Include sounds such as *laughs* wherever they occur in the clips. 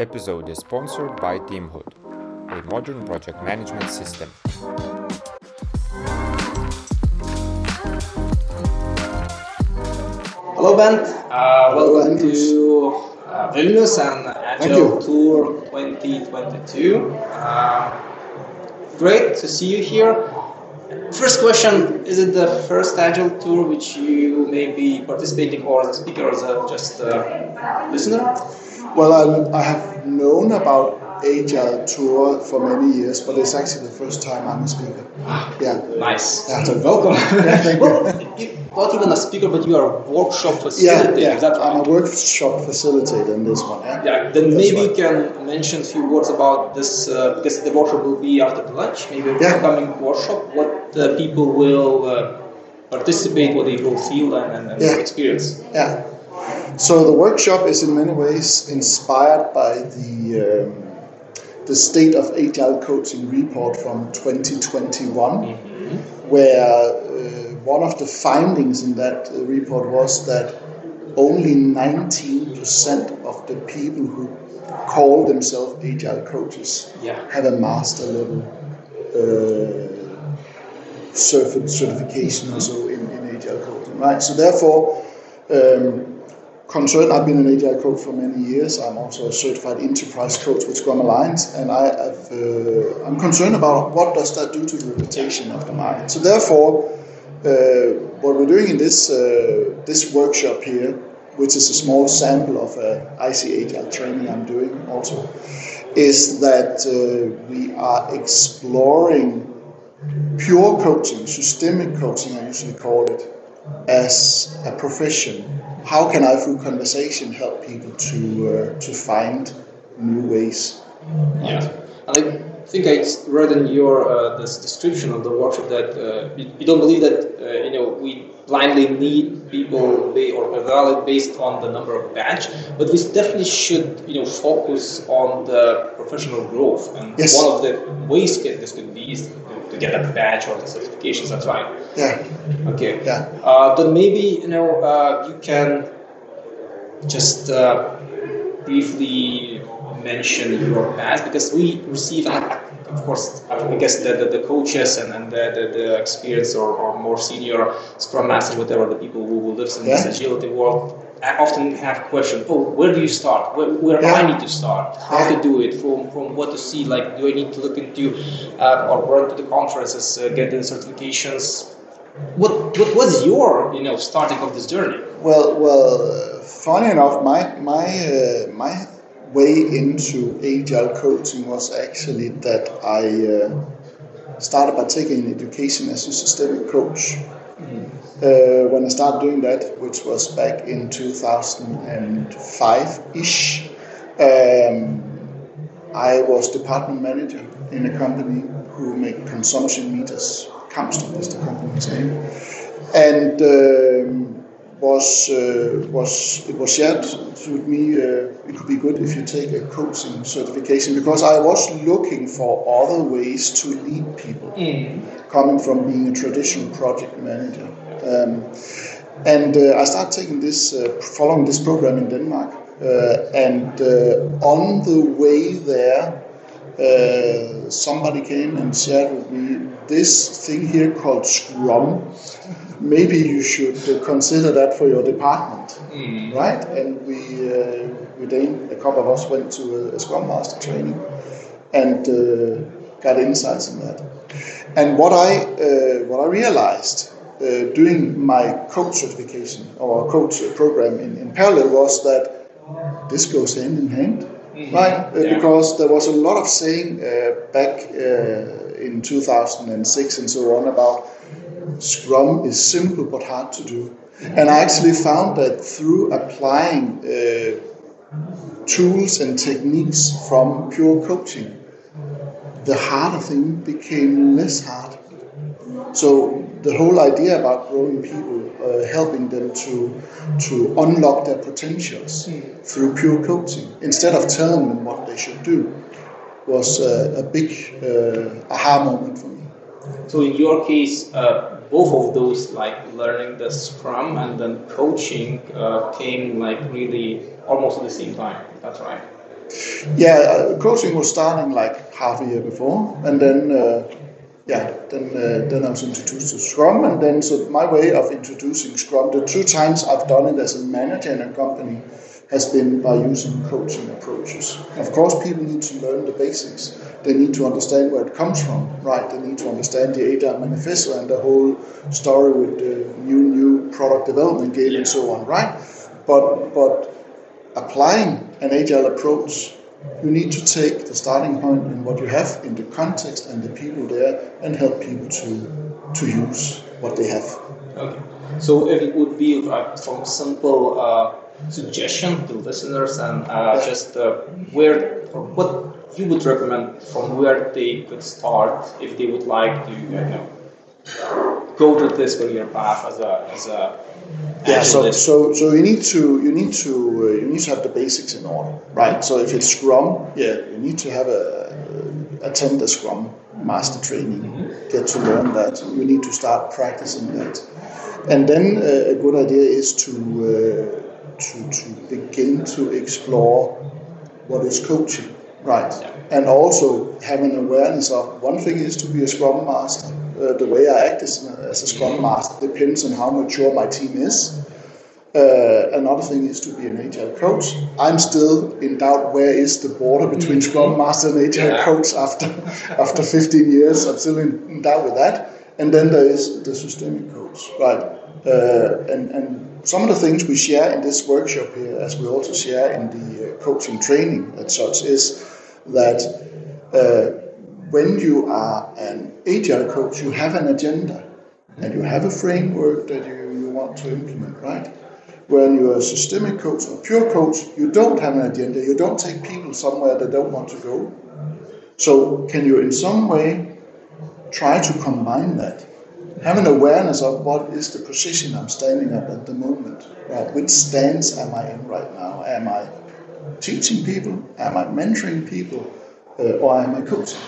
episode is sponsored by Teamhood, a modern project management system. Hello, Ben. Uh, welcome to uh, Vilnius and Agile Tour 2022. Uh, great to see you here. First question Is it the first Agile Tour which you may be participating or as a speaker or as a just a listener? Well, I, I have known about Agile Tour for many years, but it's actually the first time I'm a speaker. Yeah. Nice. Yeah. So welcome. *laughs* thank you. well, you, not even a speaker, but you are a workshop facilitator. Yeah, yeah. I'm right? a workshop facilitator in this one. Yeah. Yeah, then That's maybe you can mention a few words about this uh, because the workshop will be after the lunch. Maybe Yeah. upcoming workshop. What uh, people will uh, participate, what they will feel and, and, and Yeah. experience. Yeah. So the workshop is in many ways inspired by the um, the state of agile coaching report from 2021, where uh, one of the findings in that report was that only 19% of the people who call themselves agile coaches Yeah. have a master level uh, certi- certification or so in, in agile coaching, right? So therefore, um, concerned. I've been an agile coach for many years. I'm also a certified enterprise coach with Scrum Alliance, and I have, uh, I'm concerned about what does that do to the reputation of the market. So therefore, uh, what we're doing in this uh, this workshop here, which is a small sample of a IC training I'm doing also, is that uh, we are exploring pure coaching, systemic coaching, I usually call it, as a profession. How can I, through conversation, help people to uh, to find new ways? Yeah. And I think I read in your uh, this description of the workshop that uh, you, you don't believe that uh, you know we blindly need people or evaluate based on the number of badge, but we definitely should you know focus on the professional growth. And Yes. one of the ways that this could be is to get a badge or the certifications. That's right. Yeah, Okay. yeah, Uh, then maybe you know uh, you can just uh, briefly mention your past because we receive, of course, I guess the, the, the coaches and, and the, the, the experienced or, or more senior Scrum Masters, whatever the people who, lives in this Yeah. agility world, I often have questions. Oh, where do you start? Where, where Yeah. I need to start? How Yeah. to do it? From from what to see? Like, do I need to look into uh, or run to the conferences, uh, get the certifications? What what was your you know starting of this journey? Well, well, funny enough, my my uh, my way into agile coaching was actually that I uh, started by taking an education as a systemic coach. Uh, when I started doing that, which was back in 2005 ish, um, I was department manager in a company who make consumption meters. Kamstrup is the company's name, and um, was uh, was it was shared with me. Uh, it could be good if you take a coaching certification because I was looking for other ways to lead people, coming from being a traditional project manager. Um, and uh, I started taking this, uh, following this program in Denmark. Uh, and uh, on the way there, uh, somebody came and shared with me this thing here called Scrum. Maybe you should uh, consider that for your department, right? And we, uh, we then, a couple of us went to a, a Scrum Master training and uh, got insights in that. And what I, uh, what I realized uh, doing my coach certification or coach uh, program in, in parallel was that this goes hand in hand, right? Uh, Yeah. Because there was a lot of saying uh, back uh, in 2006 and so on about Scrum is simple but hard to do. And I actually found that through applying uh, tools and techniques from pure coaching, the harder thing became less hard. So the whole idea about growing people, uh, helping them to to unlock their potentials through pure coaching, instead of telling them what they should do, was uh, a big uh, aha moment for me. So in your case, uh, both of those, like learning the Scrum and then coaching, uh, came like really almost at the same time. That's right. Yeah, uh, coaching was starting like half a year before, and then uh, yeah, then uh, then I was introduced to Scrum, and then so my way of introducing Scrum, the two times I've done it as a manager in a company, has been by using coaching approaches. Of course, people need to learn the basics. They need to understand where it comes from, right? They need to understand the Agile Manifesto and the whole story with the new new product development game and so on, right? But but applying an agile approach, you need to take the starting point in what you have in the context and the people there and help people to to use what they have. Okay. So if it would be uh, some simple uh, suggestion to listeners and uh, just uh, where or what you would recommend from where they could start if they would like to you know go to this career path as a as a yeah so, so so you need to you need to uh, you need to have the basics in order right? So if it's scrum yeah you need to have a attend the scrum master training mm-hmm. get to learn that. You need to start practicing that. And then uh, a good idea is to uh, to, to begin to explore what is coaching, right? And also have an awareness of one thing is to be a scrum master. Uh, the way I act as, as a scrum master depends on how mature my team is. Uh, another thing is to be an agile coach. I'm still in doubt where is the border between scrum master and agile yeah. coach after *laughs* after 15 years. I'm still in, doubt with that. And then there is the systemic coach, right? Uh, and, and some of the things we share in this workshop here, as we also share in the uh, coaching training as such, is that uh, when you are an agile coach, you have an agenda and you have a framework that you, you want to implement, right? When you're a systemic coach or pure coach, you don't have an agenda. You don't take people somewhere they don't want to go. So, can you in some way try to combine that? have an awareness of what is the position I'm standing at at the moment. Right? Which stance am I in right now? Am I teaching people? Am I mentoring people? Uh, or am I coaching?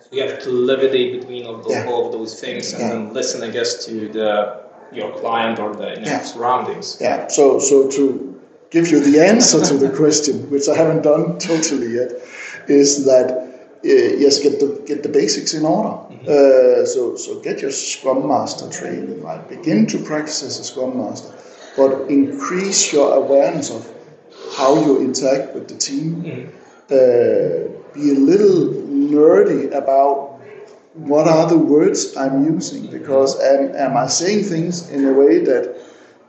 So you have to levitate between all, those, yeah. all of those things and yeah. then listen, I guess, to the your client or the you know, yeah. surroundings. Yeah. So so to give you the answer to the question, which I haven't done totally yet, is that uh, yes, get the get the basics in order. Mm-hmm. Uh, so so get your Scrum Master training. Right, begin to practice as a Scrum Master, but increase your awareness of how you interact with the team. Mm-hmm. Uh, be a little nerdy about what are the words I'm using because am, am I saying things in a way that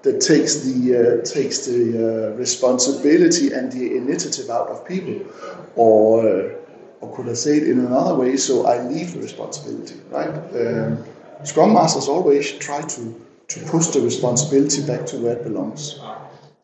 that takes the uh, takes the uh, responsibility and the initiative out of people, or uh, or could I say it in another way? So I leave the responsibility, right? Um, Scrum Masters always try to, to push the responsibility back to where it belongs.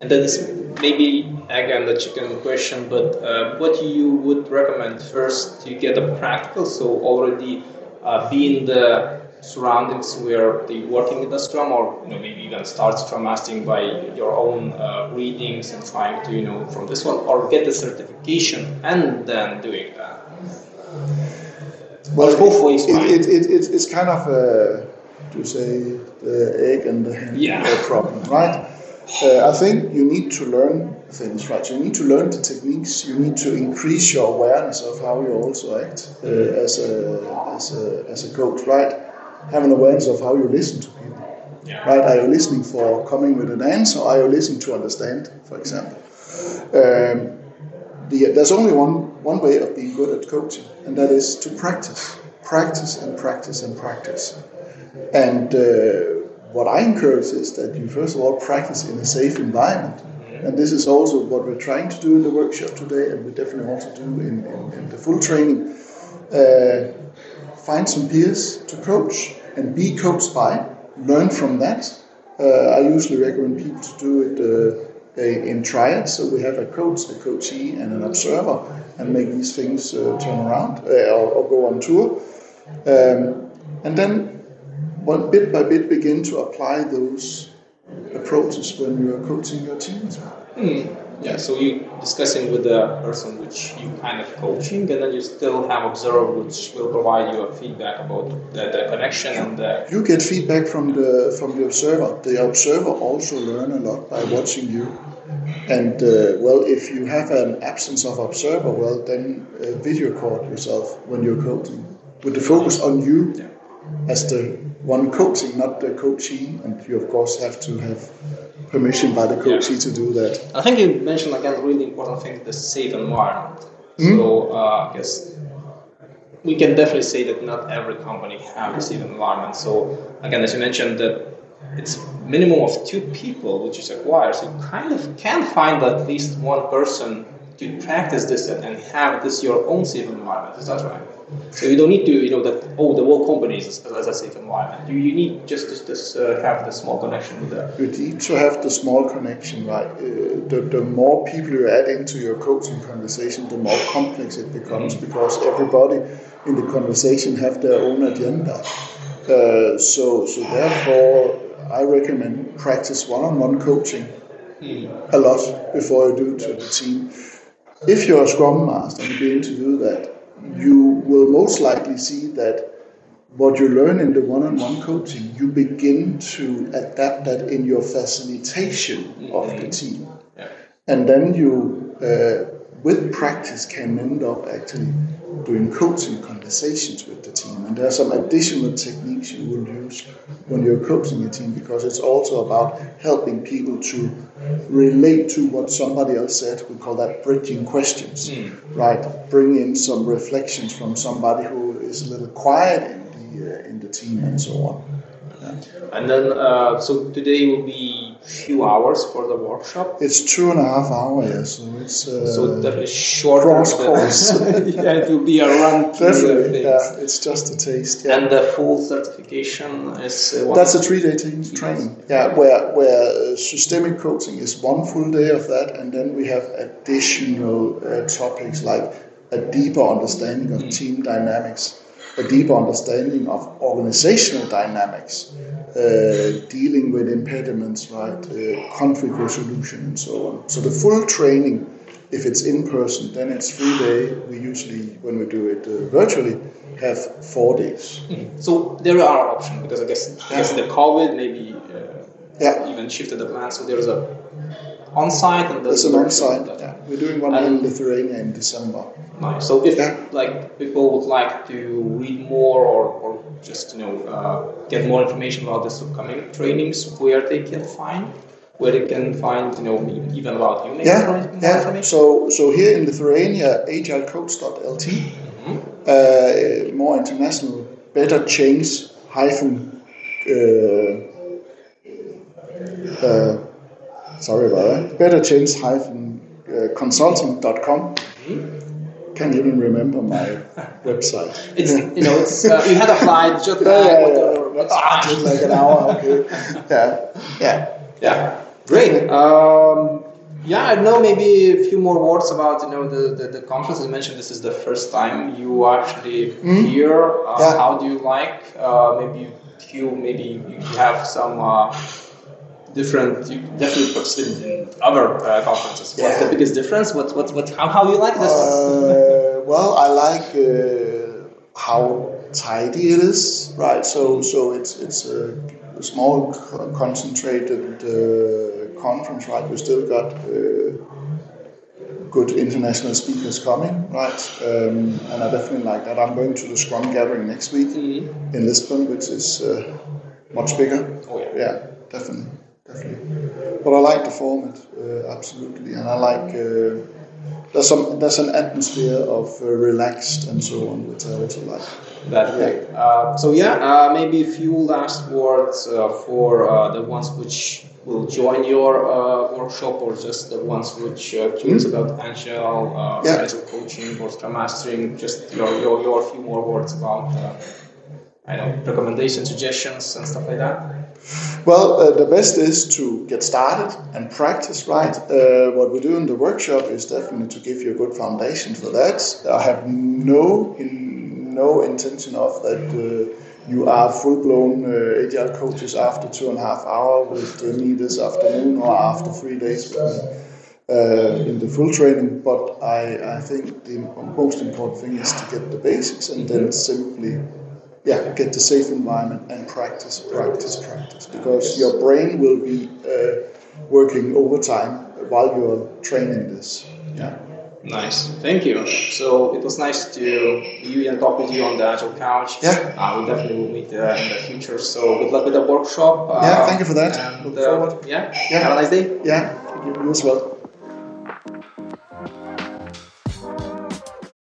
And that is maybe again the chicken question, but uh, what you would recommend first to get a practical, so already uh, be in the surroundings where they working in the Scrum, or you know maybe even start Scrum Mastering by your own uh, readings and trying to you know from this one, or get the certification and then doing that. Well, both ways. It, it, it, it, it's kind of a, to say the egg and the hen yeah. *laughs* problem, right? Uh, I think you need to learn things, right? You need to learn the techniques. You need to increase your awareness of how you also act uh, as a as a as a coach, right? Have an awareness of how you listen to people, yeah. right? Are you listening for coming with an answer? Or are you listening to understand, for example? Um, the, there's only one, one way of being good at coaching, and that is to practice, practice and practice and practice. And uh, what I encourage is that you first of all practice in a safe environment. And this is also what we're trying to do in the workshop today, and we definitely want to do in, in, in the full training. Uh, find some peers to coach and be coached by, learn from that. Uh, I usually recommend people to do it uh, in triads. So we have a coach, a coachee, and an observer, and make these things uh, turn around uh, or, or, go on tour. Um, and then, one bit by bit, begin to apply those approaches when you are coaching your team as well. Hmm. Yeah, so you discussing with the person which you kind of coaching, and then you still have observer which will provide you a feedback about the, the connection and the. You get feedback from the from the observer. The observer also learn a lot by watching you. And uh, well, if you have an absence of observer, well, then uh, video record yourself when you're coaching with the focus on you Yeah. as the one coaching, not the coachee. And you of course have to have permission by the coachee to do that. I think you mentioned again a really important thing: the safe environment. Hmm? So uh, I guess we can definitely say that not every company have a safe environment. So again, as you mentioned, that it's minimum of two people which is required. So you kind of can find at least one person to practice this and and have this your own safe environment. Is that right? So you don't need to, you know, that oh, the whole company is as a safe environment. You, you need just this, this uh, have the small connection with the You need to have the small connection, right? Uh, the, the more people you add into your coaching conversation, the more complex it becomes because everybody in the conversation have their own agenda. Uh, so, so therefore, I recommend practice one-on-one coaching a lot before you do it to the team. If you're a Scrum Master and you begin to do that, you will most likely see that what you learn in the one-on-one coaching, you begin to adapt that in your facilitation of the team, and then you, uh, with practice, can end up actually doing coaching conversations with the team. And there are some additional techniques you will use when you're coaching a team because it's also about helping people to relate to what somebody else said. We call that bridging questions, right? Bring in some reflections from somebody who is a little quiet in the uh, in the team and so on. And then, uh, so today will be few hours for the workshop. It's two and a half hours. So it's uh, So definitely short. cross course. *laughs* yeah, it will be a run through the definitely, things. yeah. It's just a taste. Yeah. And the full certification is uh, one That's a three-day training. Yeah, where where uh, systemic coaching is one full day of that, and then we have additional uh, topics like a deeper understanding of team dynamics, a deeper understanding of organizational dynamics, uh, dealing with impediments, right, uh, conflict resolution, and so on. So the full training, if it's in person, then it's three day. We usually, when we do it uh, virtually, have four days. So there are options because I guess I guess the COVID maybe uh, Yeah. even shifted the plan. So there's a on-site and There's an on-site. Yeah. We're doing one in Lithuania in December. Nice. So if Yeah. like people would like to read more or, or just you know uh, get more information about this upcoming trainings, where they can find, where they can find you know even about you, Yeah, yeah. So, so here in Lithuania, agilecoach.lt, uh, more international, better change hyphen. Uh, uh, sorry about that. Better change hyphen uh, consulting.com. Can't even remember my *laughs* website. It's you know it's uh, you had a flight just *laughs* Yeah, yeah, yeah. Ah, just like an hour. Okay. *laughs* Yeah, yeah. Yeah, great. Um, yeah, I know maybe a few more words about you know the, the, the conference. As I mentioned, this is the first time you actually here. Uh? Yeah. How do you like? Uh, maybe you maybe you have some uh, different. You definitely participated in other uh, conferences. What's Yeah. the biggest difference? What what what? How, how you like this? Uh, well, I like uh, how tidy it is, right? So, so it's it's a, a small, concentrated uh, conference, right? We still got uh, good international speakers coming, right? Um, and I definitely like that. I'm going to the Scrum Gathering next week in Lisbon, which is uh, much bigger. Oh, yeah. yeah, definitely, definitely. But I like the format, uh, absolutely, and I like. Uh, there's some there's an atmosphere of uh, relaxed and so on, which I also like. That way. Uh, so yeah, uh, maybe a few last words uh, for uh, the ones which will join your uh, workshop, or just the ones which curious about agile, uh, Yeah. agile coaching, or scrum mastering. Just your your, your few more words about. I know recommendations, suggestions, and stuff like that. Well, uh, the best is to get started and practice, right? Uh, what we do in the workshop is definitely to give you a good foundation for that. I have no in, no intention of that uh, you are full-blown uh, agile coaches after two and a half hour with me this afternoon or after three days uh, in the full training. But I, I think the most important thing is to get the basics and then simply yeah, get the safe environment and practice, practice, practice. Because your brain will be uh, working overtime while you're training this. Yeah. Nice, thank you. So it was nice to you and talk with you on the Agile Couch. Yeah. Uh, we definitely will meet uh, in the future. So good luck with the workshop. Uh, Yeah, thank you for that. And, Look uh, forward. Yeah. Yeah. Have a nice day. Yeah, you as well.